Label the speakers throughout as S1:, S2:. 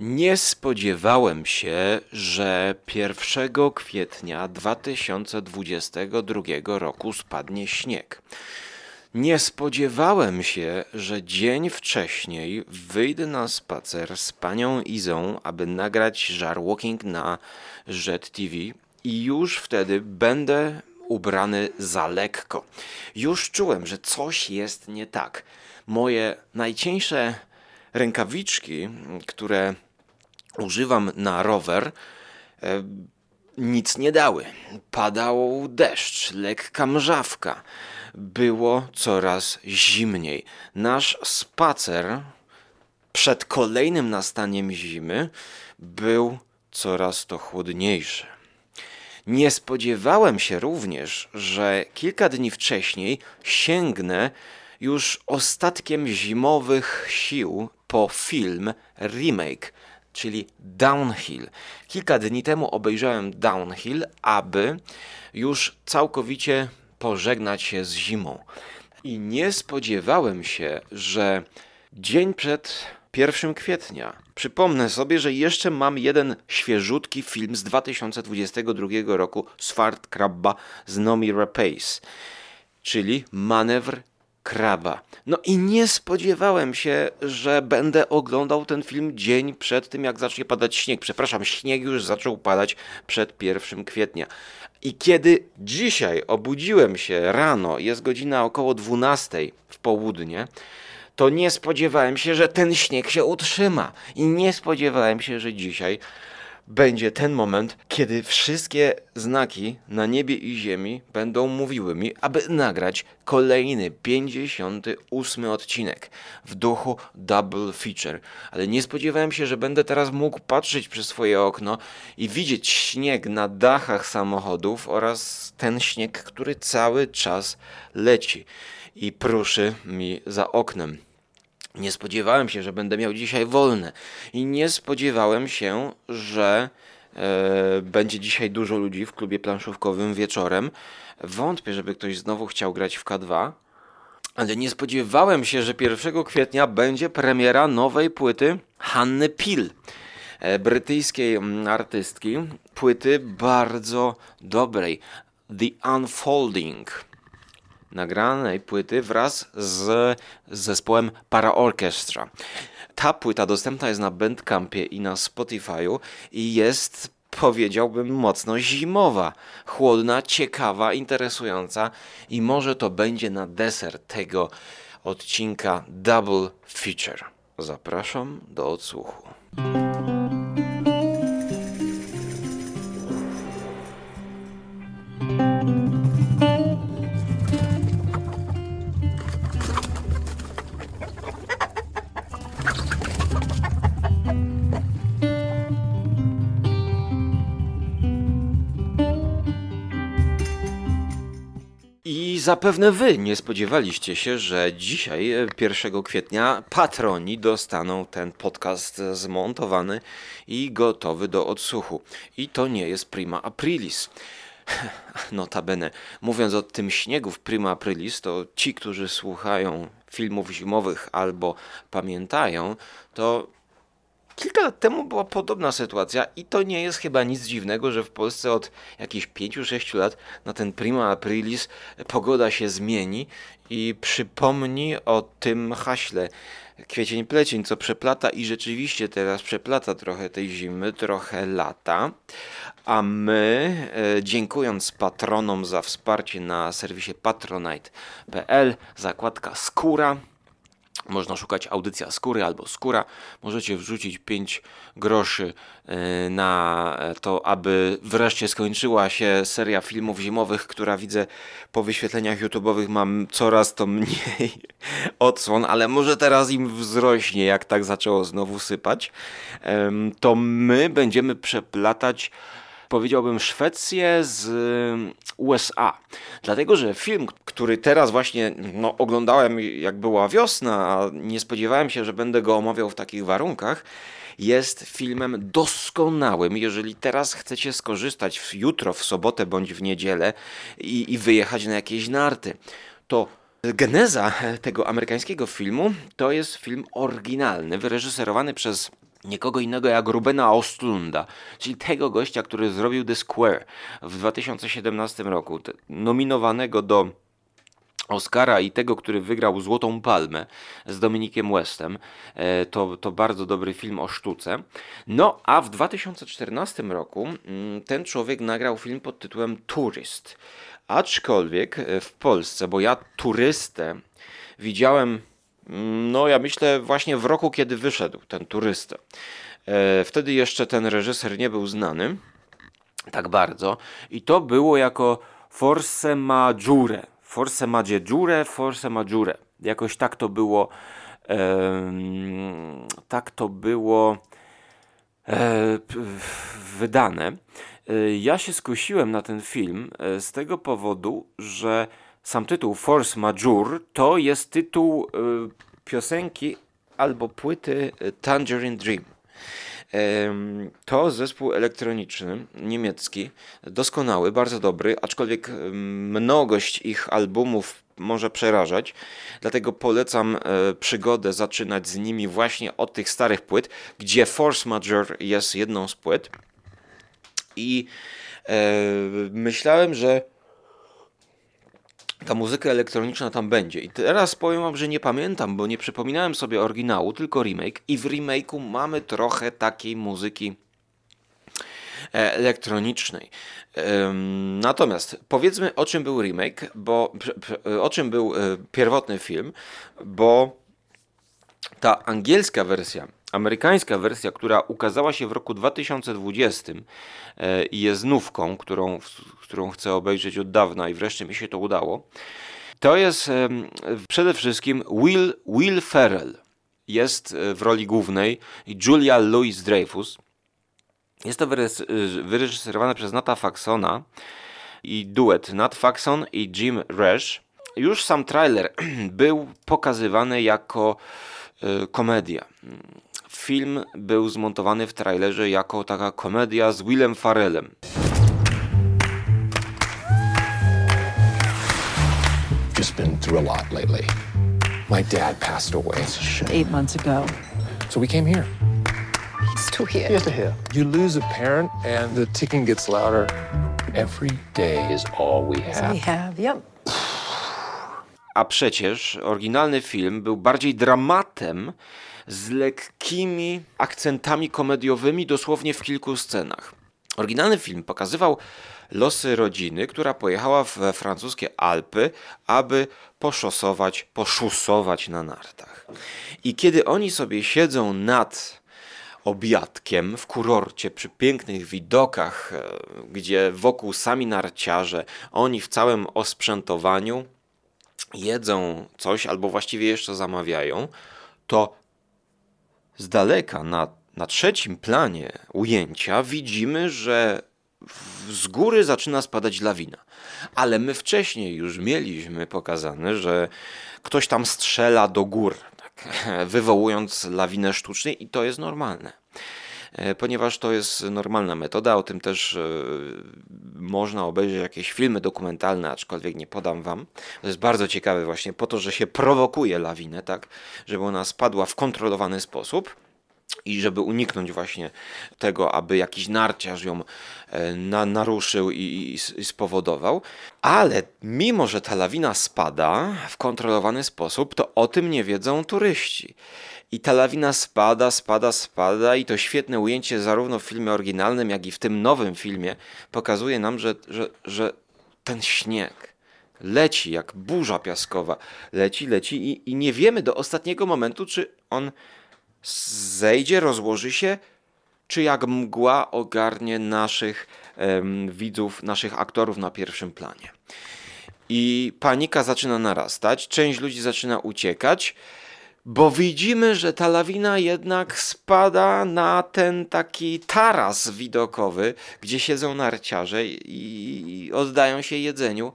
S1: Nie spodziewałem się, że 1 kwietnia 2022 roku spadnie śnieg. Nie spodziewałem się, że dzień wcześniej wyjdę na spacer z panią Izą, aby nagrać żar walking na Jet TV i już wtedy będę ubrany za lekko. Już czułem, że coś jest nie tak. Moje najcieńsze rękawiczki, które używam na rower, e, nic nie dały. Padał deszcz, lekka mrzawka. Było coraz zimniej. Nasz spacer przed kolejnym nastaniem zimy był coraz to chłodniejszy. Nie spodziewałem się również, że kilka dni wcześniej sięgnę już ostatkiem zimowych sił po film remake czyli Downhill. Kilka dni temu obejrzałem Downhill, aby już całkowicie pożegnać się z zimą. I nie spodziewałem się, że dzień przed 1 kwietnia, przypomnę sobie, że jeszcze mam jeden świeżutki film z 2022 roku z Fart Krabba z Nomi Rapace, czyli Manewr kraba. No i nie spodziewałem się, że będę oglądał ten film dzień przed tym, jak zacznie padać śnieg. Przepraszam, śnieg już zaczął padać przed 1 kwietnia. I kiedy dzisiaj obudziłem się rano, jest godzina około 12 w południe, to nie spodziewałem się, że ten śnieg się utrzyma. I nie spodziewałem się, że dzisiaj będzie ten moment, kiedy wszystkie znaki na niebie i ziemi będą mówiły mi, aby nagrać kolejny 58 odcinek w duchu double feature. Ale nie spodziewałem się, że będę teraz mógł patrzeć przez swoje okno i widzieć śnieg na dachach samochodów oraz ten śnieg, który cały czas leci i pruszy mi za oknem. Nie spodziewałem się, że będę miał dzisiaj wolne i nie spodziewałem się, że e, będzie dzisiaj dużo ludzi w klubie planszówkowym wieczorem. Wątpię, żeby ktoś znowu chciał grać w K2, ale nie spodziewałem się, że 1 kwietnia będzie premiera nowej płyty Hanny Pil, e, brytyjskiej mm, artystki. Płyty bardzo dobrej. The Unfolding nagranej płyty wraz z zespołem Para Orchestra. Ta płyta dostępna jest na Bandcampie i na Spotify'u i jest powiedziałbym mocno zimowa, chłodna, ciekawa, interesująca i może to będzie na deser tego odcinka Double Feature. Zapraszam do odsłuchu. Zapewne wy nie spodziewaliście się, że dzisiaj, 1 e, kwietnia, patroni dostaną ten podcast zmontowany i gotowy do odsłuchu. I to nie jest prima aprilis. Notabene, mówiąc o tym śniegu w prima aprilis, to ci, którzy słuchają filmów zimowych albo pamiętają, to Kilka lat temu była podobna sytuacja i to nie jest chyba nic dziwnego, że w Polsce od jakichś 5-6 lat na ten prima aprilis pogoda się zmieni i przypomni o tym haśle kwiecień plecień, co przeplata i rzeczywiście teraz przeplata trochę tej zimy, trochę lata. A my, e, dziękując patronom za wsparcie na serwisie patronite.pl, zakładka skóra, można szukać audycja skóry albo skóra. Możecie wrzucić 5 groszy e, na to, aby wreszcie skończyła się seria filmów zimowych, która widzę po wyświetleniach YouTube'owych mam coraz to mniej odsłon, ale może teraz im wzrośnie, jak tak zaczęło znowu sypać. To my będziemy przeplatać powiedziałbym, Szwecję z USA. Dlatego, że film, który teraz właśnie no, oglądałem, jak była wiosna, a nie spodziewałem się, że będę go omawiał w takich warunkach, jest filmem doskonałym. Jeżeli teraz chcecie skorzystać w, jutro, w sobotę bądź w niedzielę i, i wyjechać na jakieś narty, to Geneza tego amerykańskiego filmu to jest film oryginalny, wyreżyserowany przez nikogo innego jak Rubena Ostlunda, czyli tego gościa, który zrobił The Square w 2017 roku, nominowanego do Oscara i tego, który wygrał Złotą Palmę z Dominikiem Westem. E, to, to bardzo dobry film o sztuce. No, a w 2014 roku mm, ten człowiek nagrał film pod tytułem Turist. Aczkolwiek e, w Polsce, bo ja turystę widziałem, no ja myślę właśnie w roku, kiedy wyszedł ten turysta. E, wtedy jeszcze ten reżyser nie był znany tak bardzo i to było jako Force Maggiore Forse Maggiore, Forse Maggiore. Jakoś tak to było. Tak to było e, wydane. E, ja się skusiłem na ten film z tego powodu, że sam tytuł Force Majeure to jest tytuł e, piosenki albo płyty Tangerine Dream. To zespół elektroniczny, niemiecki, doskonały, bardzo dobry, aczkolwiek mnogość ich albumów może przerażać. Dlatego polecam e, przygodę zaczynać z nimi właśnie od tych starych płyt, gdzie Force Major jest jedną z płyt. I e, myślałem, że ta muzyka elektroniczna tam będzie. I teraz powiem wam, że nie pamiętam, bo nie przypominałem sobie oryginału, tylko remake. I w remake'u mamy trochę takiej muzyki e, elektronicznej. Natomiast powiedzmy o czym był remake, bo o czym był e, pierwotny film, bo ta angielska wersja Amerykańska wersja, która ukazała się w roku 2020 e, i jest nówką, którą, którą chcę obejrzeć od dawna i wreszcie mi się to udało, to jest przede wszystkim Will, Will Ferrell. Jest e, w roli głównej i Julia Louis-Dreyfus. Jest to wyreżyserowane przez Nata Faxona i duet Nat Faxon i Jim Rash. Już sam trailer był pokazywany jako e, komedia film był zmontowany w trailerze jako taka komedia z Willem Farrellem. Just been through a lot lately. My dad passed away. Eight months ago. So we came here. He's still here. He's still here. You lose a parent and the ticking gets louder. Every day is all we have. We have, yep. A przecież oryginalny film był bardziej dramatem z lekkimi akcentami komediowymi dosłownie w kilku scenach. Oryginalny film pokazywał losy rodziny, która pojechała we francuskie Alpy, aby poszosować, poszusować na nartach. I kiedy oni sobie siedzą nad obiadkiem w kurorcie przy pięknych widokach, e, gdzie wokół sami narciarze, oni w całym osprzętowaniu jedzą coś albo właściwie jeszcze zamawiają, to z daleka na, na trzecim planie ujęcia widzimy, że z góry zaczyna spadać lawina. Ale my wcześniej już mieliśmy pokazane, że ktoś tam strzela do gór, tak, wywołując lawinę sztucznie i to jest normalne. E, ponieważ to jest normalna metoda, o tym też e, można obejrzeć jakieś filmy dokumentalne, aczkolwiek nie podam wam. To jest bardzo ciekawe właśnie po to, że się prowokuje lawinę, tak, żeby ona spadła w kontrolowany sposób. I żeby uniknąć właśnie tego, aby jakiś narciarz ją e, na, naruszył i, i, spowodował. Ale mimo, że ta lawina spada w kontrolowany sposób, to o tym nie wiedzą turyści. I ta lawina spada, spada, spada, i to świetne ujęcie zarówno w filmie oryginalnym, jak i w tym nowym filmie pokazuje nam, że, że, że ten śnieg leci jak burza piaskowa. Leci, leci i, i nie wiemy do ostatniego momentu, czy on zejdzie, rozłoży się, czy jak mgła ogarnie naszych um, widzów, naszych aktorów na pierwszym planie. I panika zaczyna narastać, część ludzi zaczyna uciekać, bo widzimy, że ta lawina jednak spada na ten taki taras widokowy, gdzie siedzą narciarze i oddają się jedzeniu.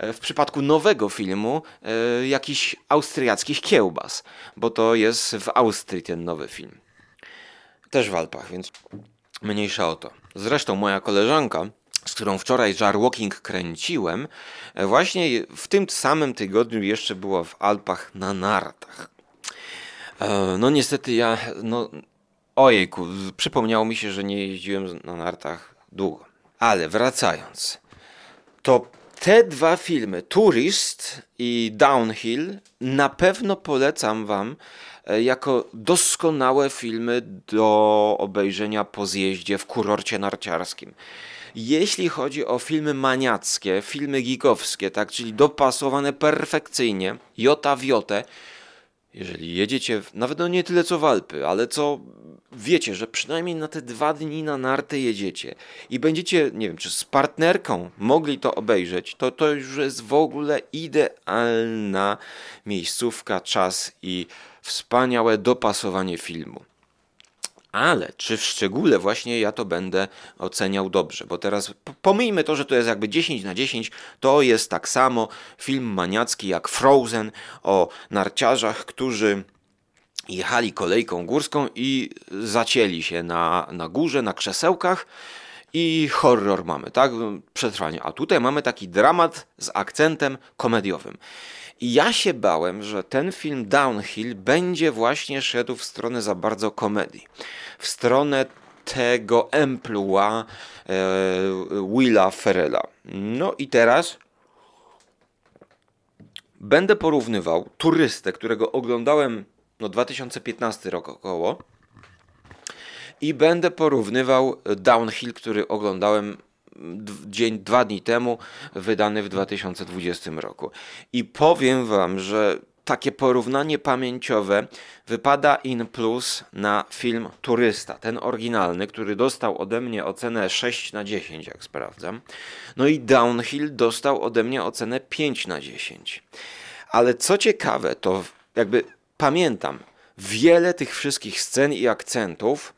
S1: E, w przypadku nowego filmu e, jakichś austriackich kiełbas, bo to jest w Austrii ten nowy film. Też w Alpach, więc mniejsza o to. Zresztą moja koleżanka, z którą wczoraj Jar Walking kręciłem, e, właśnie w tym samym tygodniu jeszcze była w Alpach na nartach. No niestety ja no, Ojejku, przypomniało mi się, że nie jeździłem na nartach długo. Ale wracając, to te dwa filmy, Tourist i Downhill, na pewno polecam Wam e, jako doskonałe filmy do obejrzenia po zjeździe w kurorcie narciarskim. Jeśli chodzi o filmy maniackie, filmy geekowskie, tak, czyli dopasowane perfekcyjnie, jota w jotę, jeżeli jedziecie, nawet no nie tyle co w Alpy, ale co wiecie, że przynajmniej na te dwa dni na narty jedziecie i będziecie, nie wiem, czy z partnerką mogli to obejrzeć, to to już jest w ogóle idealna miejscówka, czas i wspaniałe dopasowanie filmu. Ale czy w szczególe właśnie ja to będę oceniał dobrze? Bo teraz pomijmy to, że to jest jakby 10 na 10, to jest tak samo film maniacki jak Frozen o narciarzach, którzy jechali kolejką górską i zacięli się na, na górze, na krzesełkach i horror mamy, tak? Przetrwanie. A tutaj mamy taki dramat z akcentem komediowym. I ja się bałem, że ten film Downhill będzie właśnie szedł w stronę za bardzo komedii. W stronę tego emploi e, Willa Ferrella. No i teraz będę porównywał turystę, którego oglądałem no 2015 rok około i będę porównywał Downhill, który oglądałem dzień, dwa dni temu, wydany w 2020 roku. I powiem Wam, że takie porównanie pamięciowe wypada in plus na film Turysta, ten oryginalny, który dostał ode mnie ocenę 6 na 10, jak sprawdzam. No i Downhill dostał ode mnie ocenę 5 na 10. Ale co ciekawe, to jakby pamiętam wiele tych wszystkich scen i akcentów,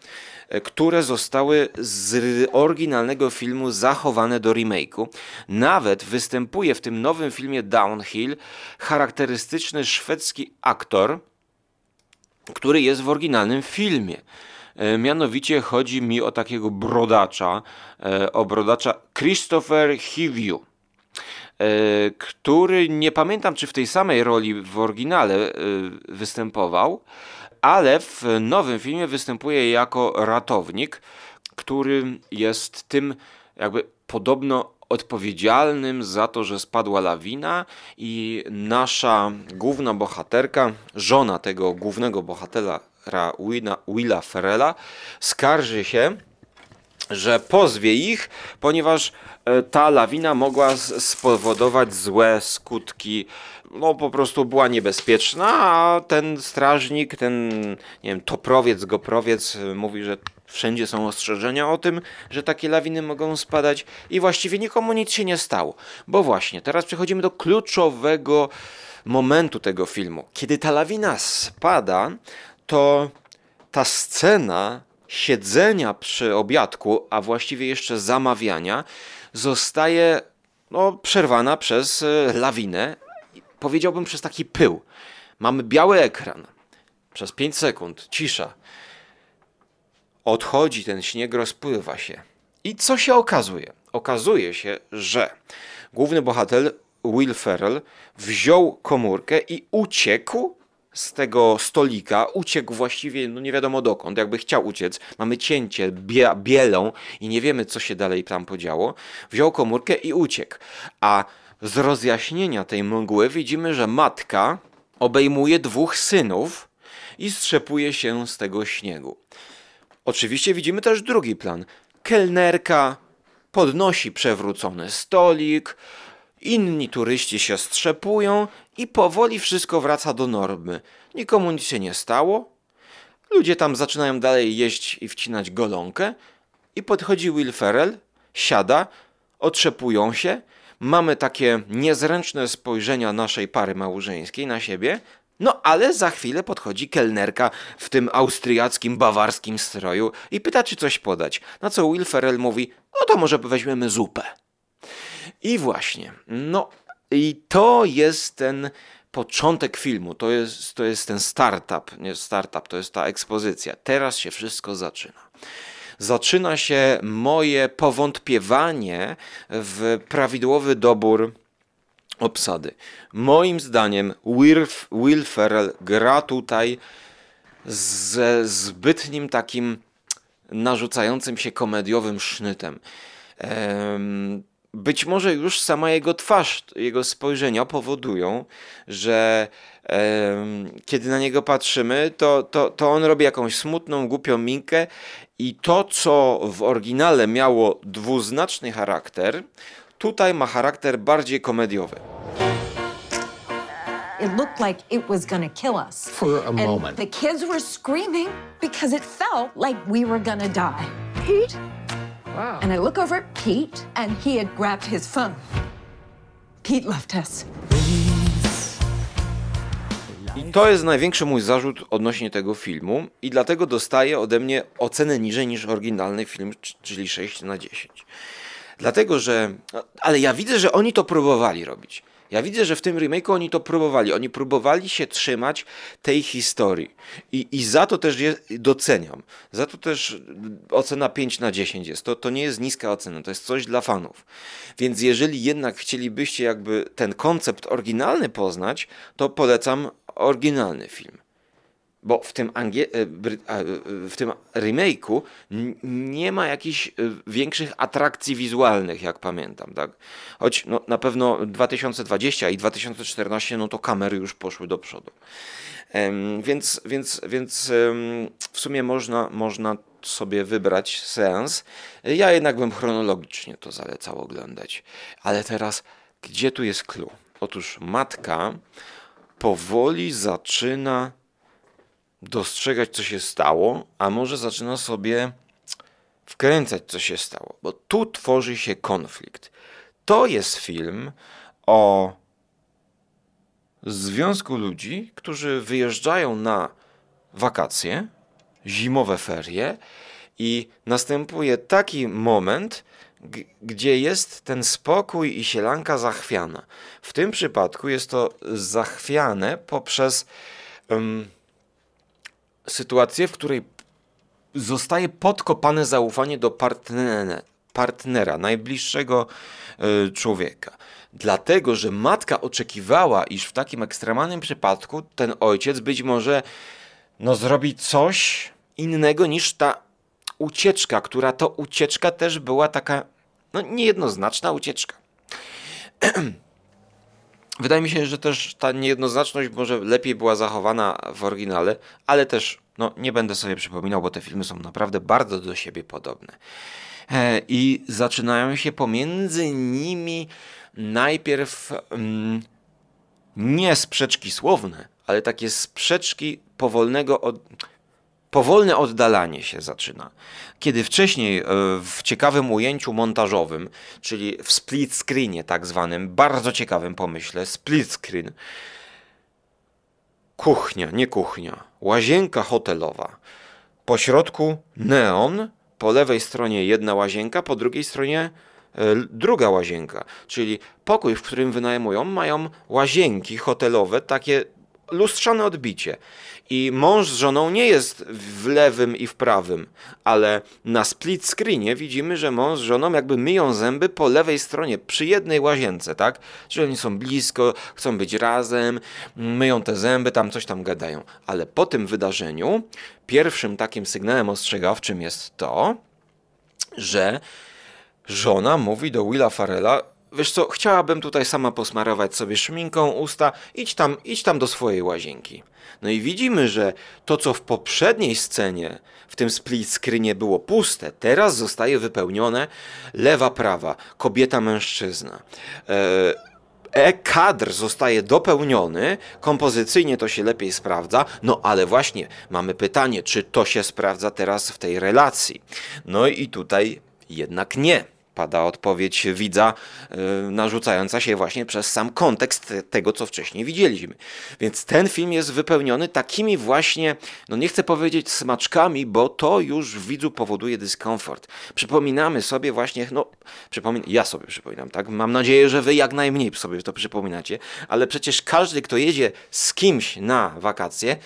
S1: które zostały z oryginalnego filmu zachowane do remake'u. Nawet występuje w tym nowym filmie Downhill charakterystyczny szwedzki aktor, który jest w oryginalnym filmie. E, mianowicie chodzi mi o takiego brodacza, e, o brodacza Christopher Hivju który nie pamiętam, czy w tej samej roli w oryginale występował, ale w nowym filmie występuje jako ratownik, który jest tym jakby podobno odpowiedzialnym za to, że spadła lawina i nasza główna bohaterka, żona tego głównego bohatera Willa, Willa Ferrella, skarży się, że pozwie ich, ponieważ e, ta lawina mogła spowodować złe skutki no po prostu była niebezpieczna, a ten strażnik, ten nie wiem, toprowiec, goprowiec y, mówi, że wszędzie są ostrzeżenia o tym, że takie lawiny mogą spadać i właściwie nikomu nic się nie stało. Bo właśnie, teraz przechodzimy do kluczowego momentu tego filmu. Kiedy ta lawina spada, to ta scena siedzenia przy obiadku, a właściwie jeszcze zamawiania, zostaje no, przerwana przez y, lawinę, powiedziałbym przez taki pył. Mamy biały ekran. Przez 5 sekund cisza. Odchodzi ten śnieg, rozpływa się. I co się okazuje? Okazuje się, że główny bohater Will Ferrell wziął komórkę i uciekł z tego stolika, uciekł właściwie, no nie wiadomo dokąd, jakby chciał uciec. Mamy cięcie bie bielą i nie wiemy, co się dalej tam podziało. Wziął komórkę i uciekł. A z rozjaśnienia tej mgły widzimy, że matka obejmuje dwóch synów i strzepuje się z tego śniegu. Oczywiście widzimy też drugi plan. Kelnerka podnosi przewrócony stolik, inni turyści się strzepują i powoli wszystko wraca do normy. Nikomu nic się nie stało. Ludzie tam zaczynają dalej jeść i wcinać golonkę i podchodzi Will Ferrell, siada, otrzepują się mamy takie niezręczne spojrzenia naszej pary małżeńskiej na siebie, no ale za chwilę podchodzi kelnerka w tym austriackim, bawarskim stroju i pyta, czy coś podać. Na co Will Ferrell mówi, no to może weźmiemy zupę. I właśnie, no i to jest ten początek filmu, to jest, to jest ten startup, nie startup, to jest ta ekspozycja. Teraz się wszystko zaczyna zaczyna się moje powątpiewanie w prawidłowy dobór obsady. Moim zdaniem Will Ferrell gra tutaj ze zbytnim takim narzucającym się komediowym sznytem. Być może już sama jego twarz, jego spojrzenia powodują, że kiedy na niego patrzymy, to, to, to on robi jakąś smutną, głupią minkę i to, co w oryginale miało dwuznaczny charakter, tutaj ma charakter bardziej komediowy.
S2: It looked like it was gonna kill us.
S3: For a
S2: and
S3: moment.
S2: The kids were screaming because it felt like we were gonna die. Pete? And I look over at Pete, and he had grabbed his phone. Pete left us.
S1: I to jest największy mój zarzut odnośnie tego filmu i dlatego dostaje ode mnie ocenę niżej niż oryginalny film, czyli 6 na 10. Dlatego, że... Ale ja widzę, że oni to próbowali robić. Ja widzę, że w tym remake'u oni to próbowali. Oni próbowali się trzymać tej historii. I, i za to też je doceniam. Za to też ocena 5 na 10 jest. To, to nie jest niska ocena, to jest coś dla fanów. Więc jeżeli jednak chcielibyście jakby ten koncept oryginalny poznać, to polecam oryginalny film. Bo w tym, angie- e, e, w tym remake'u nie ma jakichś e, większych atrakcji wizualnych, jak pamiętam. Tak? Choć no, na pewno 2020 i 2014 no to kamery już poszły do przodu. Więc, więc, więc w sumie można, można sobie wybrać seans. Ja jednak bym chronologicznie to zalecał oglądać. Ale teraz, gdzie tu jest clue? Otóż matka powoli zaczyna dostrzegać, co się stało, a może zaczyna sobie wkręcać, co się stało, bo tu tworzy się konflikt. To jest film o związku ludzi, którzy wyjeżdżają na wakacje, zimowe ferie i następuje taki moment, gdzie jest ten spokój i sielanka zachwiana. W tym przypadku jest to zachwiane poprzez um, sytuację, w której zostaje podkopane zaufanie do partnera, partnera najbliższego y, człowieka. Dlatego, że matka oczekiwała, iż w takim ekstremalnym przypadku ten ojciec być może no, zrobi coś innego niż ta ucieczka, która to ucieczka też była taka no, niejednoznaczna ucieczka. Wydaje mi się, że też ta niejednoznaczność może lepiej była zachowana w oryginale, ale też no, nie będę sobie przypominał, bo te filmy są naprawdę bardzo do siebie podobne. E, I zaczynają się pomiędzy nimi najpierw mm, nie sprzeczki słowne, ale takie sprzeczki powolnego od powolne oddalanie się zaczyna. Kiedy wcześniej e, w ciekawym ujęciu montażowym, czyli w split screenie tak zwanym, bardzo ciekawym pomyśle, split screen, kuchnia, nie kuchnia, łazienka hotelowa, po środku neon, po lewej stronie jedna łazienka, po drugiej stronie e, druga łazienka, czyli pokój, w którym wynajmują, mają łazienki hotelowe, takie lustrzane odbicie. I mąż z żoną nie jest w lewym i w prawym, ale na split screenie widzimy, że mąż z żoną jakby myją zęby po lewej stronie, przy jednej łazience, tak? Czyli oni są blisko, chcą być razem, myją te zęby, tam coś tam gadają. Ale po tym wydarzeniu pierwszym takim sygnałem ostrzegawczym jest to, że żona mówi do Willa Farella, wiesz co, chciałabym tutaj sama posmarować sobie szminką usta, idź tam, idź tam do swojej łazienki. No i widzimy, że to, co w poprzedniej scenie, w tym split screenie było puste, teraz zostaje wypełnione lewa, prawa, kobieta, mężczyzna. E-kadr zostaje dopełniony, kompozycyjnie to się lepiej sprawdza, no ale właśnie mamy pytanie, czy to się sprawdza teraz w tej relacji? No i tutaj jednak nie pada odpowiedź widza, yy, narzucająca się właśnie przez sam kontekst tego, co wcześniej widzieliśmy. Więc ten film jest wypełniony takimi właśnie, no nie chcę powiedzieć smaczkami, bo to już widzu powoduje dyskomfort. Przypominamy sobie właśnie, no, przypomin ja sobie przypominam, tak? Mam nadzieję, że wy jak najmniej sobie to przypominacie, ale przecież każdy, kto jedzie z kimś na wakacje,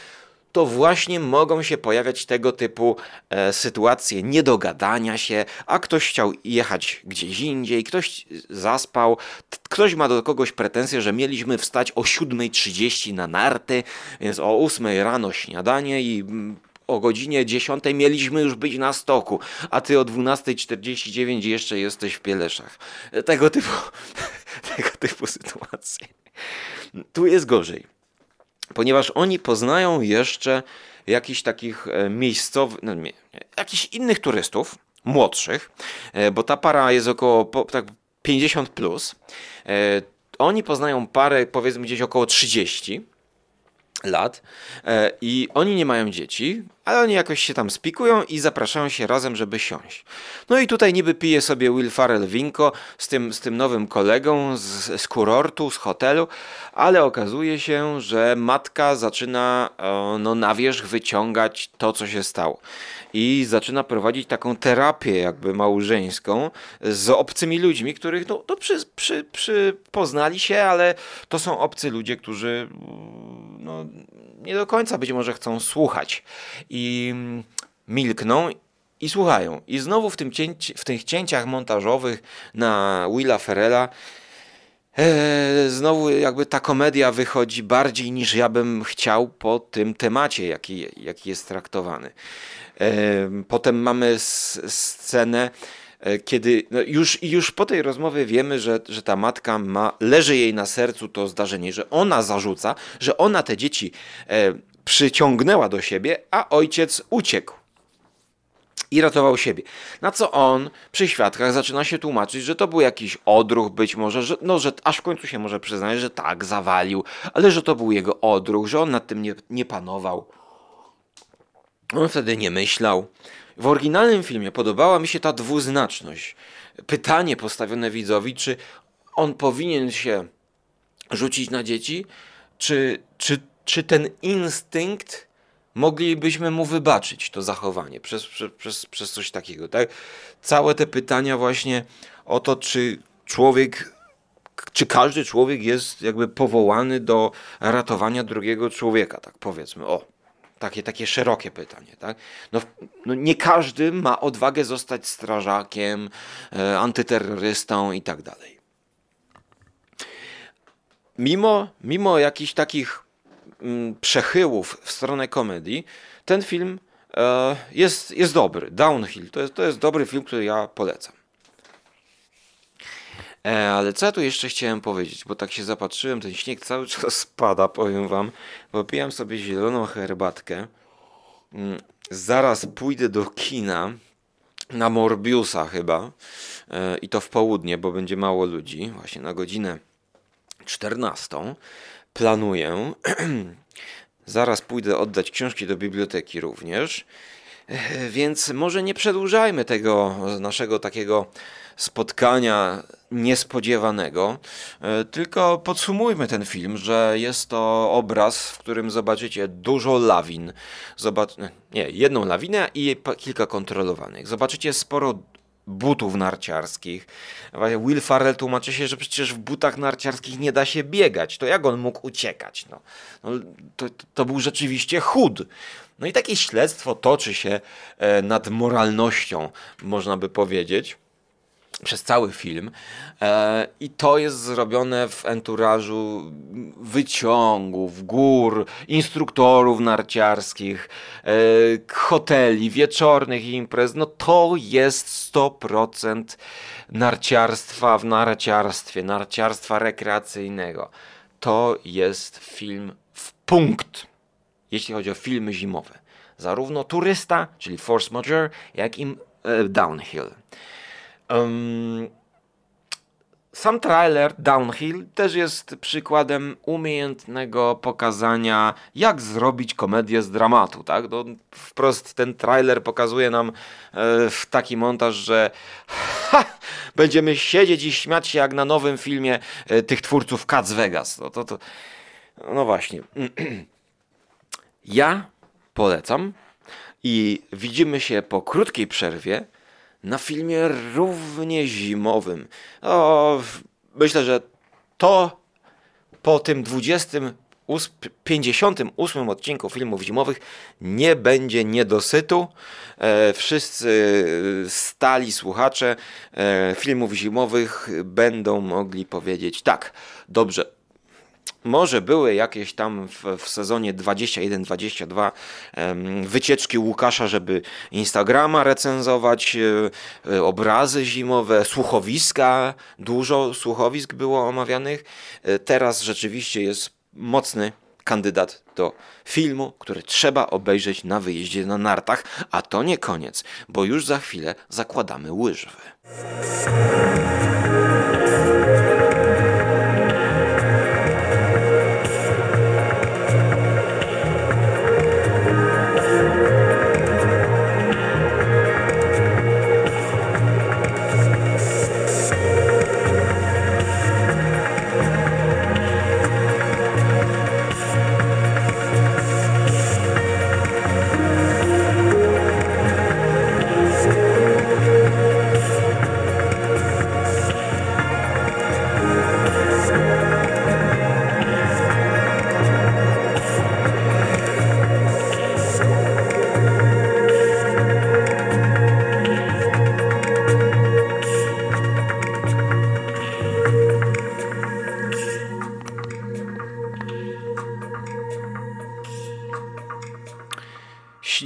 S1: to właśnie mogą się pojawiać tego typu e, sytuacje niedogadania się, a ktoś chciał jechać gdzieś indziej, ktoś zaspał, ktoś ma do kogoś pretensje, że mieliśmy wstać o 7.30 na narty, więc o 8 rano śniadanie i mm, o godzinie 10 mieliśmy już być na stoku, a ty o 12.49 jeszcze jesteś w Pieleszach. Tego typu, tego typu sytuacje. Tu jest gorzej, ponieważ oni poznają jeszcze jakichś takich e, miejscowych, no jakichś innych turystów, młodszych, e, bo ta para jest około tak 50 plus. E, Oni poznają parę powiedzmy gdzieś około 30 lat i oni nie mają dzieci, ale oni jakoś się tam spikują i zapraszają się razem, żeby siąść. No i tutaj niby pije sobie Will Farrell winko z tym, z tym nowym kolegą z, z kurortu, z hotelu, ale okazuje się, że matka zaczyna e, no, na wierzch wyciągać to, co się stało. I zaczyna prowadzić taką terapię jakby małżeńską z obcymi ludźmi, których no, no przy, przy, przy poznali się, ale to są obcy ludzie, którzy no, nie do końca być może chcą słuchać i milkną i słuchają. I znowu w, tym cięci, w tych cięciach montażowych na Willa Ferrella e, znowu jakby ta komedia wychodzi bardziej niż ja bym chciał po tym temacie, jaki, jaki jest traktowany. E, potem mamy scenę, kiedy no już, już po tej rozmowie wiemy, że, że ta matka ma, leży jej na sercu to zdarzenie, że ona zarzuca, że ona te dzieci e, przyciągnęła do siebie, a ojciec uciekł i ratował siebie. Na co on przy świadkach zaczyna się tłumaczyć, że to był jakiś odruch, być może, że, no, że aż w końcu się może przyznać, że tak, zawalił, ale że to był jego odruch, że on nad tym nie, nie panował. On wtedy nie myślał. W oryginalnym filmie podobała mi się ta dwuznaczność. Pytanie postawione widzowi, czy on powinien się rzucić na dzieci, czy, czy, czy ten instynkt moglibyśmy mu wybaczyć to zachowanie przez, przez, przez, coś takiego. Tak? Całe te pytania właśnie o to, czy człowiek, czy każdy człowiek jest jakby powołany do ratowania drugiego człowieka, tak powiedzmy. O, takie, takie szerokie pytanie. Tak? No, no nie każdy ma odwagę zostać strażakiem, e, antyterrorystą i tak dalej. Mimo, mimo jakichś takich mm, przechyłów w stronę komedii, ten film e, jest, jest dobry. Downhill to jest, to jest dobry film, który ja polecam. E, ale co ja tu jeszcze chciałem powiedzieć, bo tak się zapatrzyłem, ten śnieg cały czas spada, powiem wam. Popijam sobie zieloną herbatkę. Mm, Zaraz pójdę do kina na Morbiusa chyba e, i to w południe, bo będzie mało ludzi, właśnie na godzinę 14. Planuję. Zaraz pójdę oddać książki do biblioteki również. E, Więc może nie przedłużajmy tego naszego takiego spotkania niespodziewanego, e, tylko podsumujmy ten film, że jest to obraz, w którym zobaczycie dużo lawin. Zobacz... Nie, jedną lawinę i kilka kontrolowanych. Zobaczycie sporo butów narciarskich. Will Farrell tłumaczy się, że przecież w butach narciarskich nie da się biegać. To jak on mógł uciekać? No, no, to, to był rzeczywiście chud. No i takie śledztwo toczy się e, nad moralnością, można by powiedzieć przez cały film. E, I to jest zrobione w enturażu wyciągów, gór, instruktorów narciarskich, e, hoteli, wieczornych imprez. No to jest 100% narciarstwa w narciarstwie, narciarstwa rekreacyjnego. To jest film w punkt, jeśli chodzi o filmy zimowe. Zarówno turysta, czyli force majeure, jak i e, downhill. Um, sam trailer Downhill też jest przykładem umiejętnego pokazania, jak zrobić komedię z dramatu. Tak? No, wprost ten trailer pokazuje nam e, taki montaż, że ha, będziemy siedzieć i śmiać się jak na nowym filmie e, tych twórców Cats Vegas. No, to, to, no właśnie. Ja polecam i widzimy się po krótkiej przerwie na filmie równie zimowym. O, myślę, że to po tym 20 58 odcinku filmów zimowych nie będzie niedosytu. E, wszyscy stali słuchacze e, filmów zimowych będą mogli powiedzieć tak, dobrze, może były jakieś tam w, w sezonie 21-22 wycieczki Łukasza, żeby Instagrama recenzować, e, e, obrazy zimowe, słuchowiska, dużo słuchowisk było omawianych. E, teraz rzeczywiście jest mocny kandydat do filmu, który trzeba obejrzeć na wyjeździe na nartach, a to nie koniec, bo już za chwilę zakładamy łyżwy.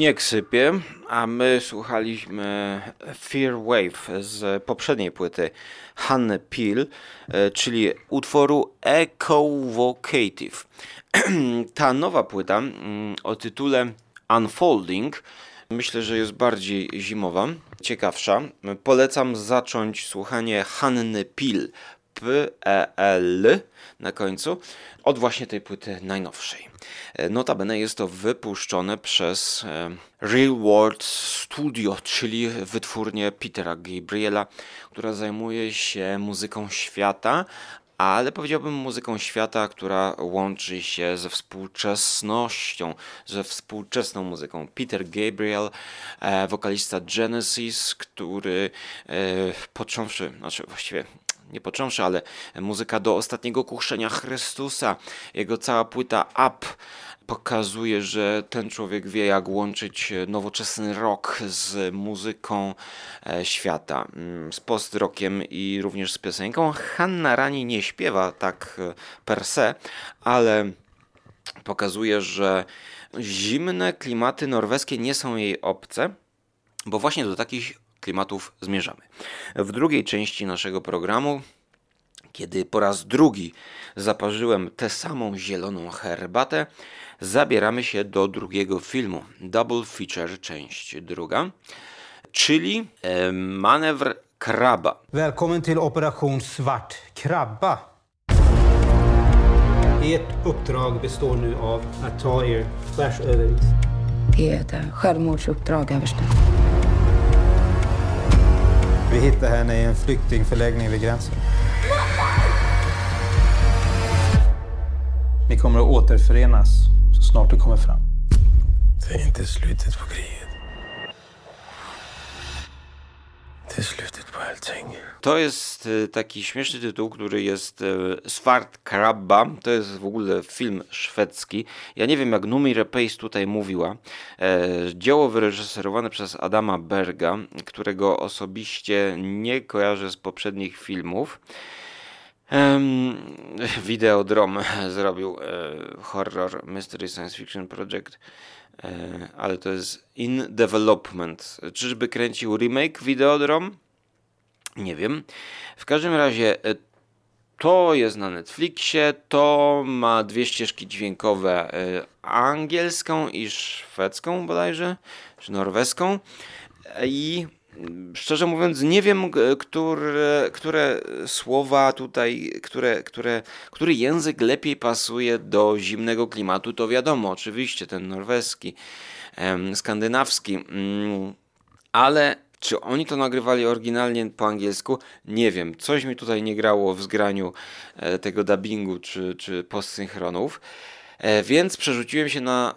S1: Śnieg sypie, a my słuchaliśmy Fear Wave z poprzedniej płyty Hanny Peel, e, czyli utworu Echo-Vocative. Ta nowa płyta mm, o tytule Unfolding myślę, że jest bardziej zimowa, ciekawsza. Polecam zacząć słuchanie Hanny Peel, P-E-L na końcu, od właśnie tej płyty najnowszej. E, notabene jest to wypuszczone przez e, Real World Studio, czyli wytwórnię Petera Gabriela, która zajmuje się muzyką świata, ale powiedziałbym muzyką świata, która łączy się ze współczesnością, ze współczesną muzyką. Peter Gabriel, e, wokalista Genesis, który począwszy, znaczy właściwie nie począwszy, ale muzyka do ostatniego kuchrzenia Chrystusa, jego cała płyta Up pokazuje, że ten człowiek wie, jak łączyć nowoczesny rock z muzyką e, świata, mm, z post-rockiem i również z piosenką. Hanna Rani nie śpiewa tak e, per se, ale pokazuje, że zimne klimaty norweskie nie są jej obce, bo właśnie do takich klimatów zmierzamy. W drugiej części naszego programu, kiedy po raz drugi zaparzyłem tę samą zieloną herbatę, zabieramy się do drugiego filmu, Double Feature, część druga, czyli e, manewr kraba.
S3: Välkommen till Operation Svart Krabba. Ert uppdrag består nu av att ta er tvärs över isen.
S4: Det är ett självmordsuppdrag, överste.
S3: Vi hittade henne i en flyktingförläggning vid gränsen. Ni kommer att återförenas så snart du kommer fram.
S5: Det är inte slutet på kriget.
S1: To jest e, taki śmieszny tytuł, który jest e, Svart Krabba. To jest w ogóle film szwedzki. Ja nie wiem, jak Numi Repace tutaj mówiła. E, dzieło wyreżyserowane przez Adama Berga, którego osobiście nie kojarzę z poprzednich filmów. Um, Videodrom zrobił horror Mystery Science Fiction Project, ale to jest in development. Czyżby kręcił remake Videodrom? Nie wiem. W każdym razie e, to jest na Netflixie, to ma dwie ścieżki dźwiękowe, e, angielską i szwedzką bodajże, czy norweską. I szczerze mówiąc, nie wiem, które, które słowa tutaj, które, które, który język lepiej pasuje do zimnego klimatu. To wiadomo, oczywiście, ten norweski, skandynawski, mm, ale czy oni to nagrywali oryginalnie po angielsku? Nie wiem. Coś mi tutaj nie grało w zgraniu e, tego dubbingu czy, czy postsynchronów. E, więc przerzuciłem się na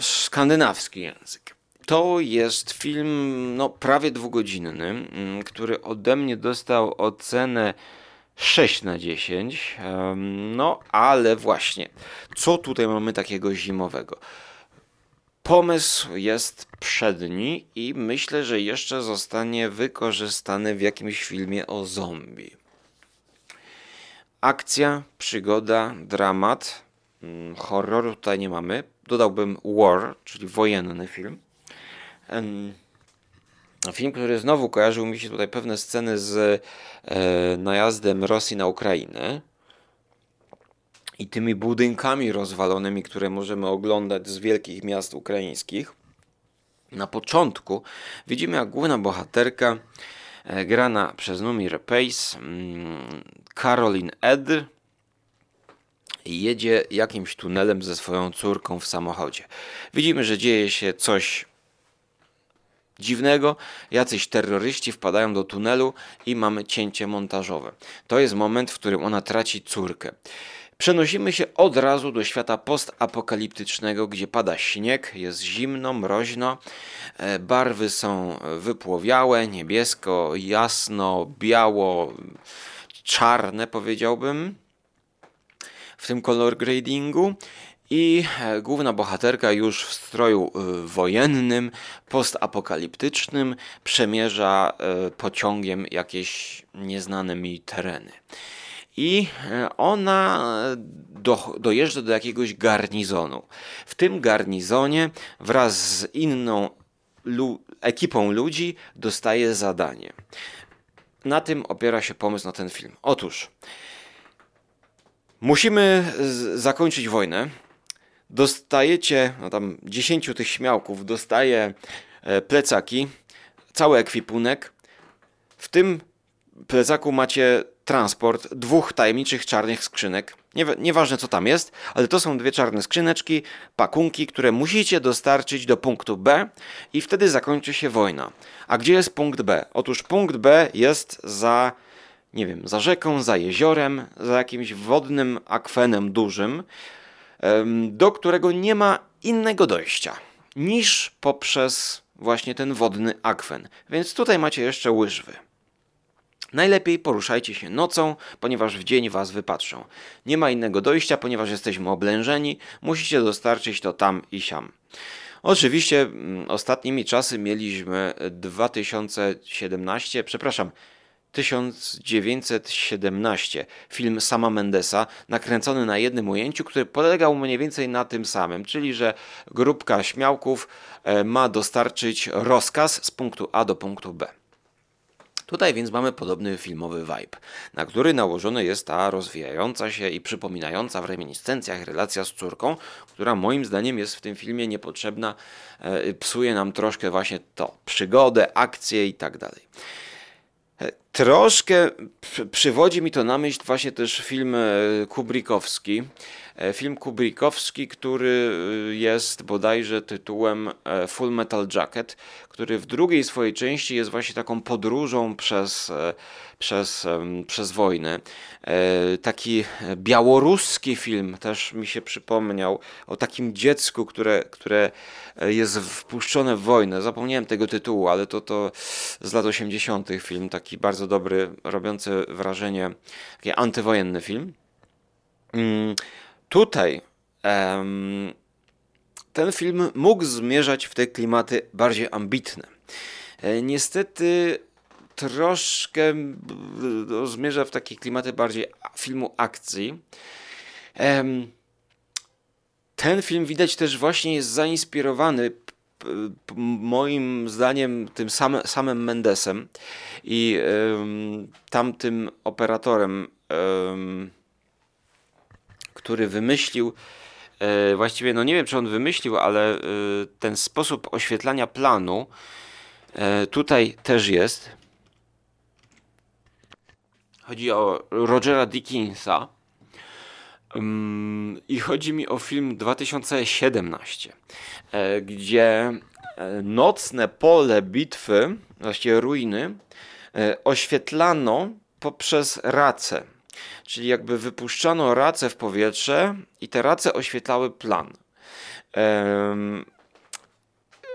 S1: skandynawski język. To jest film no, prawie dwugodzinny, który ode mnie dostał ocenę 6 na 10. Em, No, ale właśnie, co tutaj mamy takiego zimowego? Pomysł jest przedni i myślę, że jeszcze zostanie wykorzystany w jakimś filmie o zombie. Akcja, przygoda, dramat, mm, horroru tutaj nie mamy. Dodałbym war, czyli wojenny film. Em, Film, który znowu kojarzył mi się tutaj pewne sceny z e, najazdem Rosji na Ukrainę i tymi budynkami rozwalonymi, które możemy oglądać z wielkich miast ukraińskich. Na początku widzimy, jak główna bohaterka, e, grana przez Numi Repace, mm, Caroline Ed, jedzie jakimś tunelem ze swoją córką w samochodzie. Widzimy, że dzieje się coś dziwnego. Jacyś terroryści wpadają do tunelu i mamy cięcie montażowe. To jest moment, w którym ona traci córkę. Przenosimy się od razu do świata postapokaliptycznego, gdzie pada śnieg, jest zimno, mroźno, e, barwy są wypłowiałe, niebiesko, jasno, biało, czarne powiedziałbym w tym color gradingu i e, główna bohaterka już w stroju e, wojennym, postapokaliptycznym przemierza e, pociągiem jakieś nieznane mi tereny. I ona do, dojeżdża do jakiegoś garnizonu. W tym garnizonie wraz z inną lu ekipą ludzi dostaje zadanie. Na tym opiera się pomysł na ten film. Otóż Musimy zakończyć wojnę. Dostajecie, no tam 10 tych śmiałków dostaje e, plecaki, cały ekwipunek. W tym plecaku macie transport dwóch tajemniczych czarnych skrzynek. Nie, nieważne co tam jest, ale to są dwie czarne skrzyneczki, pakunki, które musicie dostarczyć do punktu B i wtedy zakończy się wojna. A gdzie jest punkt B? Otóż punkt B jest za nie wiem, za rzeką, za jeziorem, za jakimś wodnym akwenem dużym, do którego nie ma innego dojścia niż poprzez właśnie ten wodny akwen. Więc tutaj macie jeszcze łyżwy. Najlepiej poruszajcie się nocą, ponieważ w dzień was wypatrzą. Nie ma innego dojścia, ponieważ jesteśmy oblężeni, musicie dostarczyć to tam i siam. Oczywiście mm, ostatnimi czasy mieliśmy 2017, przepraszam, 1917, film Sama Mendesa, nakręcony na jednym ujęciu, który polegał mniej więcej na tym samym, czyli że grupka śmiałków e, ma dostarczyć rozkaz z punktu A do punktu B. Tutaj więc mamy podobny filmowy vibe, na który nałożona jest ta rozwijająca się i przypominająca w reminiscencjach relacja z córką, która moim zdaniem jest w tym filmie niepotrzebna, e, psuje nam troszkę właśnie to, przygodę, akcję i tak dalej. Troszkę przy- przywodzi mi to na myśl właśnie też film e, Kubrickowski. E, Film Kubrickowski, który e, jest bodajże tytułem Full Metal Jacket, który w drugiej swojej części jest właśnie taką podróżą przez, przez, przez wojnę. E, Taki białoruski film też mi się przypomniał o takim dziecku, które, które e, jest wpuszczone w wojnę. Zapomniałem tego tytułu, ale to, to z lat 80. film, taki bardzo dobry, robiący wrażenie, taki antywojenny film. Mm, Tutaj ten film mógł zmierzać w te klimaty bardziej ambitne. E, Niestety troszkę b- no, zmierza w takie klimaty bardziej filmu akcji. Ten film widać też właśnie jest zainspirowany moim zdaniem tym same, samym Mendesem i em, tamtym operatorem, em, który wymyślił e, właściwie, no nie wiem czy on wymyślił, ale e, ten sposób oświetlania planu e, tutaj też jest. Chodzi o Rogera Dickinsa. Ym, I chodzi mi o film 2017, e, gdzie e, nocne pole bitwy, właściwie ruiny, e, oświetlano poprzez race. Czyli jakby wypuszczano race w powietrze i te race oświetlały plan.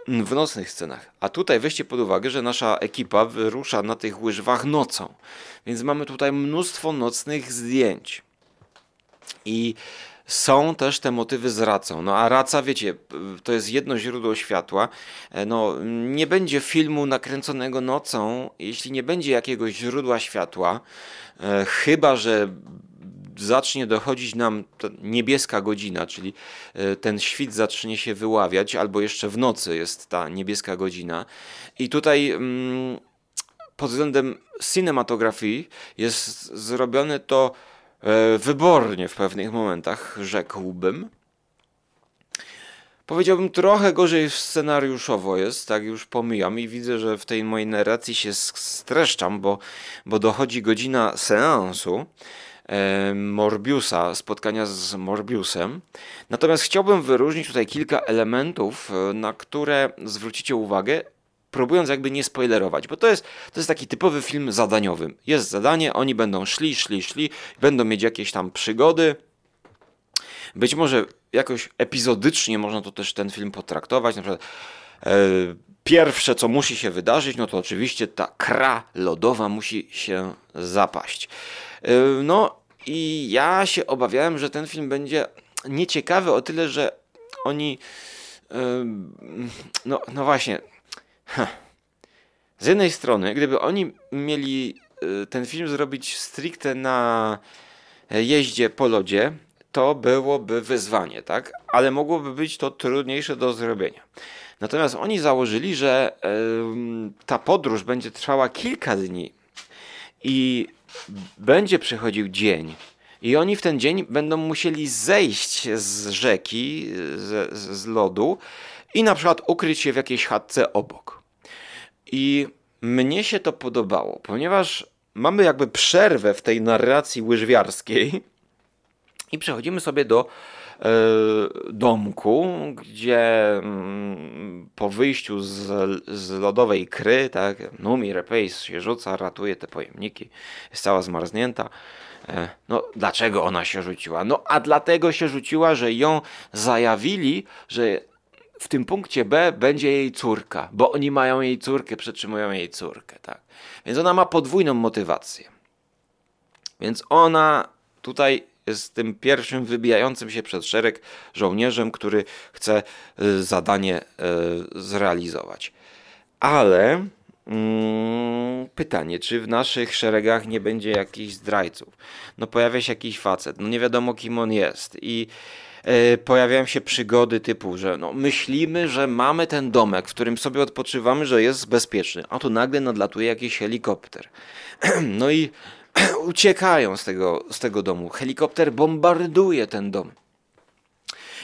S1: W nocnych scenach. A tutaj weźcie pod uwagę, że nasza ekipa wyrusza na tych łyżwach nocą. Więc mamy tutaj mnóstwo nocnych zdjęć. I są też te motywy z racą. No a raca, wiecie, to jest jedno źródło światła. E, no, nie będzie filmu nakręconego nocą, jeśli nie będzie jakiegoś źródła światła, e, chyba że zacznie dochodzić nam niebieska godzina, czyli e, ten świt zacznie się wyławiać, albo jeszcze w nocy jest ta niebieska godzina. I tutaj mm, pod względem cinematografii jest zrobione to E, wybornie w pewnych momentach, rzekłbym. Powiedziałbym trochę gorzej scenariuszowo jest, tak już pomijam i widzę, że w tej mojej narracji się streszczam, bo, bo dochodzi godzina seansu Morbiusa, spotkania z Morbiusem. Natomiast chciałbym wyróżnić tutaj kilka elementów, e, na które zwrócicie uwagę próbując jakby nie spoilerować, bo to jest, to jest taki typowy film zadaniowy. Jest zadanie, oni będą szli, szli, szli, będą mieć jakieś tam przygody. Być może jakoś epizodycznie można to też ten film potraktować. Na przykład e, pierwsze, co musi się wydarzyć, no to oczywiście ta kra lodowa musi się zapaść. E, no i ja się obawiałem, że ten film będzie nieciekawy o tyle, że oni. E, no, no właśnie z jednej strony, gdyby oni mieli y, ten film zrobić stricte na jeździe po lodzie, to byłoby wyzwanie, tak? Ale mogłoby być to trudniejsze do zrobienia. Natomiast oni założyli, że ta podróż będzie trwała kilka dni i będzie przychodził dzień. I oni w ten dzień będą musieli zejść z rzeki, z, z lodu i na przykład ukryć się w jakiejś chatce obok. I mnie się to podobało, ponieważ mamy jakby przerwę w tej narracji łyżwiarskiej i przechodzimy sobie do domku, gdzie mm, po wyjściu z, z lodowej kry, tak, Numi Repace się rzuca, ratuje te pojemniki, jest cała zmarznięta. E, no, dlaczego ona się rzuciła? No, a dlatego się rzuciła, że ją zajawili, że w tym punkcie B będzie jej córka, bo oni mają jej córkę, przetrzymują jej córkę, tak. Więc ona ma podwójną motywację. Więc ona tutaj jest tym pierwszym wybijającym się przed szereg żołnierzem, który chce y, zadanie y, zrealizować. Ale mm, pytanie, czy w naszych szeregach nie będzie jakichś zdrajców? No pojawia się jakiś facet, no nie wiadomo kim on jest i E, pojawiają się przygody typu, że no, myślimy, że mamy ten domek, w którym sobie odpoczywamy, że jest bezpieczny, a tu nagle nadlatuje jakiś helikopter. No i uciekają z tego, z tego domu. Helikopter bombarduje ten dom.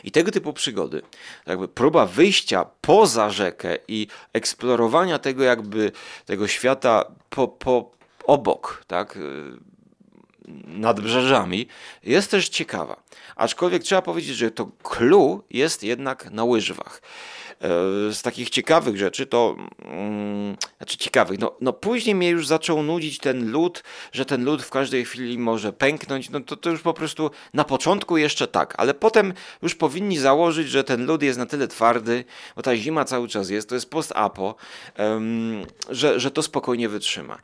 S1: I tego typu przygody, jakby próba wyjścia poza rzekę i eksplorowania tego jakby tego świata po, po obok, tak, nad brzeżami, jest też ciekawa. Aczkolwiek trzeba powiedzieć, że to clue jest jednak na łyżwach. E, z takich ciekawych rzeczy to, mm, znaczy ciekawych, no, no później mnie już zaczął nudzić ten lód, że ten lód w każdej chwili może pęknąć, no to, to już po prostu na początku jeszcze tak, ale potem już powinni założyć, że ten lód jest na tyle twardy, bo ta zima cały czas jest, to jest post-apo, że, że to spokojnie wytrzyma.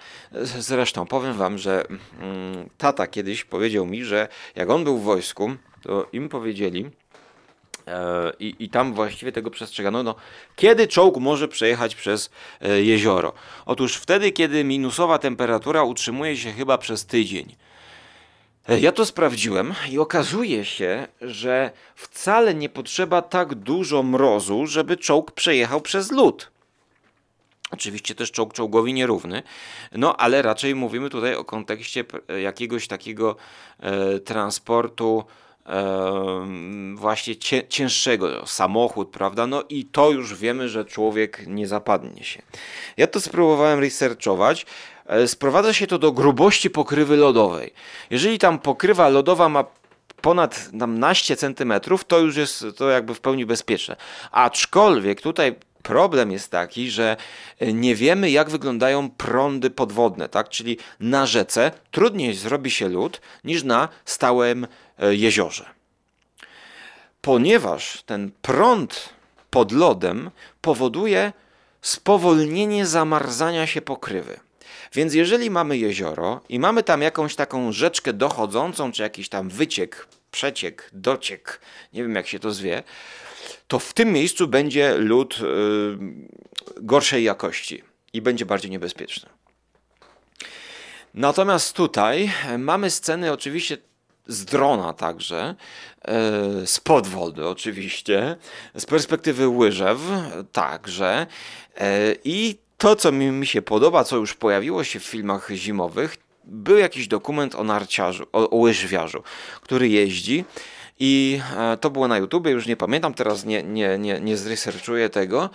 S1: Zresztą powiem wam, że um, tata kiedyś powiedział mi, że jak on był w wojsku, to im powiedzieli, i, I tam właściwie tego przestrzegano. No, kiedy czołg może przejechać przez e, jezioro? Otóż wtedy, kiedy minusowa temperatura utrzymuje się chyba przez tydzień. E, ja to sprawdziłem i okazuje się, że wcale nie potrzeba tak dużo mrozu, żeby czołg przejechał przez lód. Oczywiście też czołg czołgowi nierówny, no ale raczej mówimy tutaj o kontekście jakiegoś takiego e, transportu właśnie cięższego, samochód, prawda? No i to już wiemy, że człowiek nie zapadnie się. Ja to spróbowałem researchować. E, sprowadza się to do grubości pokrywy lodowej. Jeżeli tam pokrywa lodowa ma ponad tam naście centymetrów, to już jest to jakby w pełni bezpieczne. Aczkolwiek tutaj problem jest taki, że nie wiemy, jak wyglądają prądy podwodne, tak? Czyli na rzece trudniej zrobi się lód niż na stałym E, jeziorze. Ponieważ ten prąd pod lodem powoduje spowolnienie zamarzania się pokrywy. Więc jeżeli mamy jezioro i mamy tam jakąś taką rzeczkę dochodzącą, czy jakiś tam wyciek, przeciek, dociek, nie wiem jak się to zwie, to w tym miejscu będzie lód yy, gorszej jakości i będzie bardziej niebezpieczny. Natomiast tutaj mamy sceny oczywiście z drona także, e, z podwody oczywiście, z perspektywy łyżew także e, i to, co mi, mi się podoba, co już pojawiło się w filmach zimowych, był jakiś dokument o narciarzu, o, o łyżwiarzu, który jeździ i e, to było na YouTubie, już nie pamiętam, teraz nie, nie, nie, nie zresearchuję tego,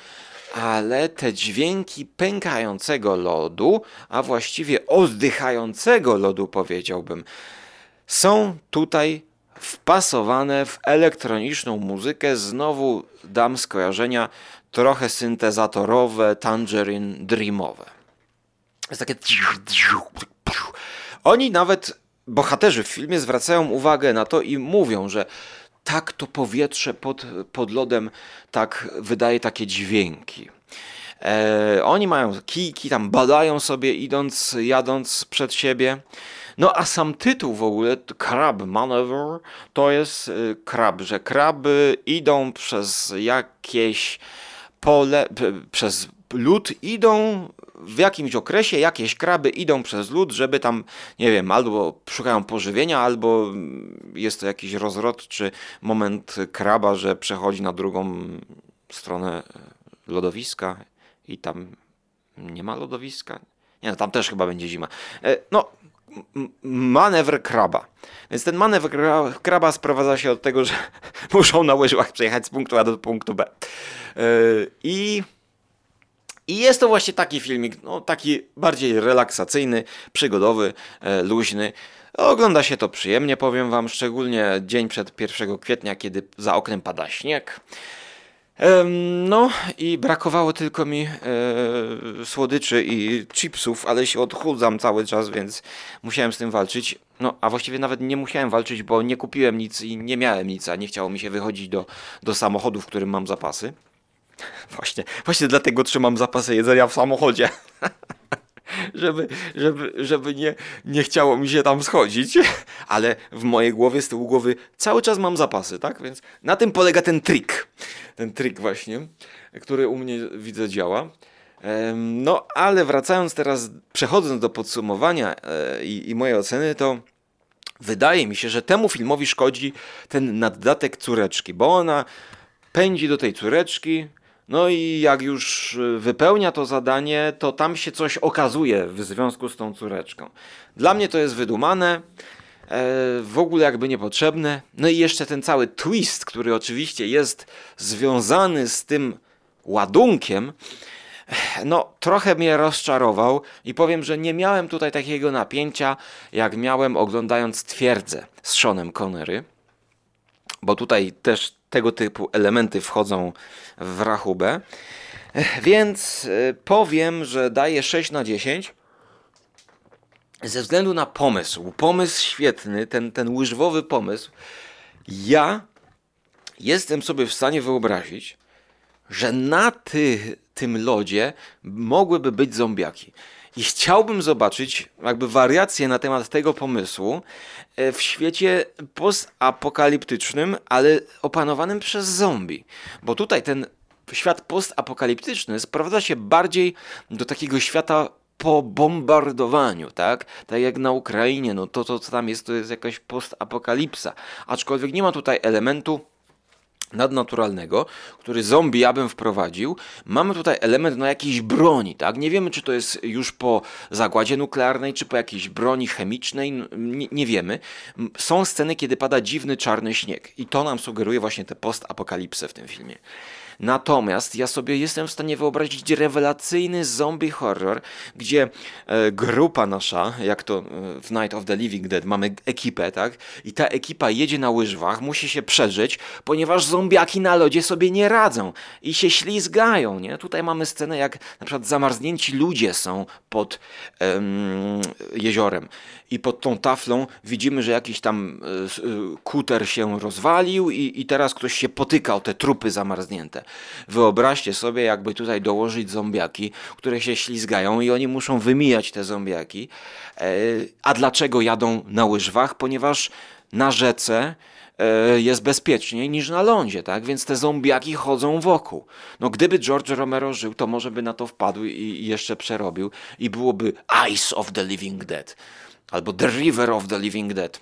S1: ale te dźwięki pękającego lodu, a właściwie oddychającego lodu powiedziałbym, są tutaj wpasowane w elektroniczną muzykę. Znowu dam skojarzenia trochę syntezatorowe, tangerine dreamowe. Jest takie. Oni nawet, bohaterzy w filmie, zwracają uwagę na to i mówią, że tak to powietrze pod, pod lodem tak wydaje takie dźwięki. E, oni mają kijki, tam badają sobie idąc, jadąc przed siebie. No a sam tytuł w ogóle, Crab Maneuver, to jest y, krab, że kraby idą przez jakieś pole, przez lód idą w jakimś okresie jakieś kraby idą przez lód, żeby tam, nie wiem, albo szukają pożywienia, albo jest to jakiś rozrodczy moment kraba, że przechodzi na drugą stronę lodowiska i tam nie ma lodowiska. Nie, no, tam też chyba będzie zima. E, no, manewr kraba. Więc ten manewr kraba sprowadza się od tego, że muszą na łyżwach przejechać z punktu A do punktu B. E, I, I jest to właśnie taki filmik, no, taki bardziej relaksacyjny, przygodowy, e, luźny. Ogląda się to przyjemnie, powiem Wam, szczególnie dzień przed 1 kwietnia, kiedy za oknem pada śnieg. No i brakowało tylko mi e, słodyczy i chipsów, ale się odchudzam cały czas, więc musiałem z tym walczyć. No, a właściwie nawet nie musiałem walczyć, bo nie kupiłem nic i nie miałem nic, a nie chciało mi się wychodzić do, do samochodu, w którym mam zapasy. Właśnie, właśnie dlatego trzymam zapasy jedzenia w samochodzie. żeby, żeby, żeby nie, nie chciało mi się tam schodzić, ale w mojej głowie, z tyłu głowy cały czas mam zapasy, tak? Więc na tym polega ten trik. Ten trik właśnie, który u mnie widzę działa. No, ale wracając teraz, przechodząc do podsumowania e, i, i mojej oceny, to wydaje mi się, że temu filmowi szkodzi ten naddatek córeczki, bo ona pędzi do tej córeczki, no i jak już y, wypełnia to zadanie, to tam się coś okazuje w związku z tą córeczką. Dla mnie to jest wydumane, e, w ogóle jakby niepotrzebne. No i jeszcze ten cały twist, który oczywiście jest związany z tym ładunkiem, no trochę mnie rozczarował i powiem, że nie miałem tutaj takiego napięcia, jak miałem oglądając Twierdzę z Seanem Connery, bo tutaj też tego typu elementy wchodzą w rachubę. Więc e, powiem, że daję 6 na 10 ze względu na pomysł. Pomysł świetny, ten, ten łyżwowy pomysł. Ja jestem sobie w stanie wyobrazić, że na ty, tym lodzie mogłyby być zombiaki. I chciałbym zobaczyć jakby wariacje na temat tego pomysłu e, w świecie postapokaliptycznym, ale opanowanym przez zombie. Bo tutaj ten świat postapokaliptyczny sprowadza się bardziej do takiego świata po bombardowaniu, tak? Tak jak na Ukrainie, no to, to co tam jest, to jest jakaś postapokalipsa. Aczkolwiek nie ma tutaj elementu nadnaturalnego, który zombie ja bym wprowadził. Mamy tutaj element no, jakiejś broni, tak? Nie wiemy, czy to jest już po zagładzie nuklearnej, czy po jakiejś broni chemicznej, nie, nie wiemy. Są sceny, kiedy pada dziwny czarny śnieg i to nam sugeruje właśnie tę postapokalipsę w tym filmie. Natomiast ja sobie jestem w stanie wyobrazić rewelacyjny zombie horror, gdzie e, grupa nasza, jak to e, w Night of the Living Dead, mamy ekipę, tak? I ta ekipa jedzie na łyżwach, musi się przeżyć, ponieważ zombiaki na lodzie sobie nie radzą i się ślizgają, nie? Tutaj mamy scenę, jak na przykład zamarznięci ludzie są pod jeziorem i pod tą taflą widzimy, że jakiś tam y, kuter się rozwalił i, i teraz ktoś się potyka o te trupy zamarznięte. Wyobraźcie sobie, jakby tutaj dołożyć zombiaki, które się ślizgają i oni muszą wymijać te zombiaki. E, A dlaczego jadą na łyżwach? Ponieważ na rzece e, jest bezpieczniej niż na lądzie, tak? Więc te zombiaki chodzą wokół. No gdyby George Romero żył, to może by na to wpadł i, jeszcze przerobił i byłoby Ice of the Living Dead albo The River of the Living Dead.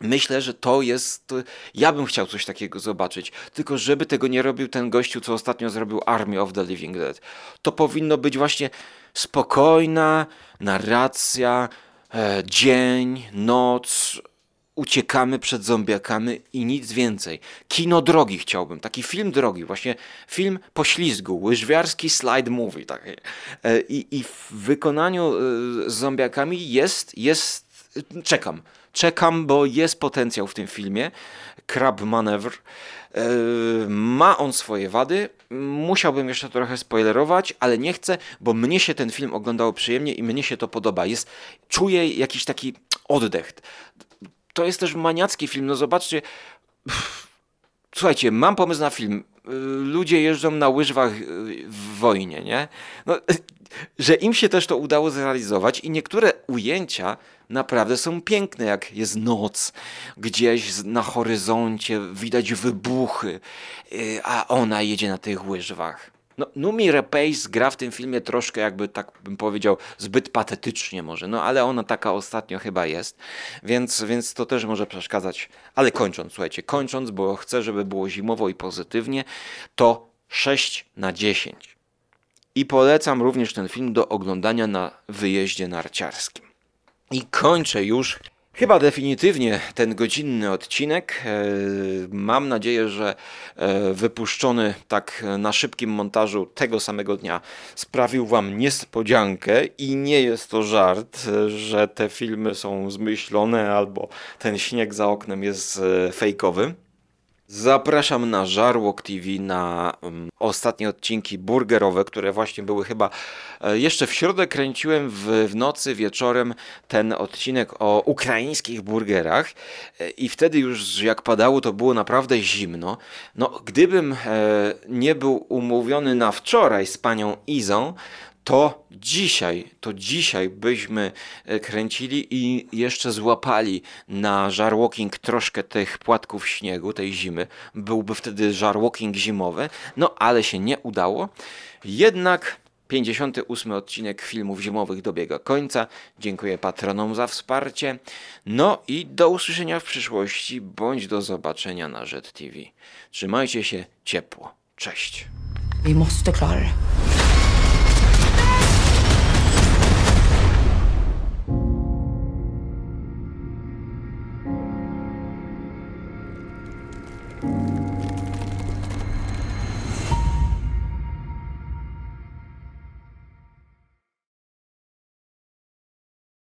S1: Myślę, że to jest. Ja bym chciał coś takiego zobaczyć. Tylko, żeby tego nie robił ten gościu, co ostatnio zrobił Army of the Living Dead. To powinno być właśnie spokojna narracja, e, dzień, noc. Uciekamy przed zombiakami i nic więcej. Kino drogi chciałbym, taki film drogi, właśnie film poślizgu, łyżwiarski slide movie. Taki. E, I, I w wykonaniu e, z zombiakami jest, jest. Czekam, czekam, bo jest potencjał w tym filmie. Crab Manewr. E, Ma on swoje wady. Musiałbym jeszcze trochę spoilerować, ale nie chcę, bo mnie się ten film oglądało przyjemnie i mnie się to podoba. Jest, czuję jakiś taki oddech. To jest też maniacki film. No zobaczcie, Słuchajcie, mam pomysł na film. Y, Ludzie jeżdżą na łyżwach y, w wojnie, nie? No, że im się też to udało zrealizować i niektóre ujęcia naprawdę są piękne, jak jest noc, gdzieś na horyzoncie widać wybuchy, y, a ona jedzie na tych łyżwach. No, Numi Rapace gra w tym filmie troszkę, jakby tak bym powiedział, zbyt patetycznie może, no ale ona taka ostatnio chyba jest, więc, więc to też może przeszkadzać. Ale kończąc, słuchajcie, kończąc, bo chcę, żeby było zimowo i pozytywnie, to 6 na 10. I polecam również ten film do oglądania na wyjeździe narciarskim. I kończę już chyba definitywnie ten godzinny odcinek. E, Mam nadzieję, że e, wypuszczony tak na szybkim montażu tego samego dnia sprawił Wam niespodziankę i nie jest to żart, e, że te filmy są zmyślone albo ten śnieg za oknem jest fejkowy. Zapraszam na Żarłok TV na um, ostatnie odcinki burgerowe, które właśnie były chyba e, jeszcze w środę kręciłem w, w nocy wieczorem ten odcinek o ukraińskich burgerach e, i wtedy już jak padało to było naprawdę zimno. No gdybym e, nie był umówiony na wczoraj z panią Izą, to dzisiaj, to dzisiaj byśmy e, kręcili i jeszcze złapali na żarwalking troszkę tych płatków śniegu, tej zimy. Byłby wtedy żarwalking zimowy, no ale się nie udało. Jednak 58 odcinek filmów zimowych dobiega końca. Dziękuję patronom za wsparcie. No i do usłyszenia w przyszłości, bądź do zobaczenia na Jet TV. Trzymajcie się ciepło. Cześć.
S4: Vi måste klara.